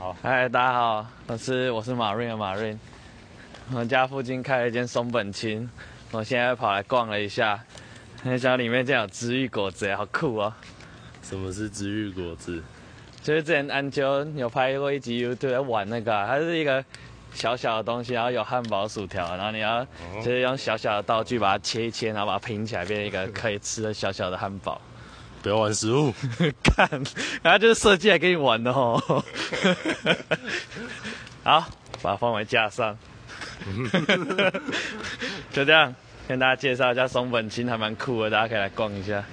好，嗨，大家好，我是我是马瑞的马瑞。我们家附近开了一间松本清，我现在跑来逛了一下，没想到里面竟然有治愈果子，好酷哦！什么是治愈果子？就是之前安啾有拍过一集 YouTube 在玩那个啊、它是一个小小的东西，然后有汉堡、薯条，然后你要就是用小小的道具把它切一切，然后把它拼起来，变成一个可以吃的小小的汉堡。不要玩食物。看，然后就是设计来给你玩的哦。好，把它放回架上。就这样，跟大家介绍一下松本清，还蛮酷的，大家可以来逛一下。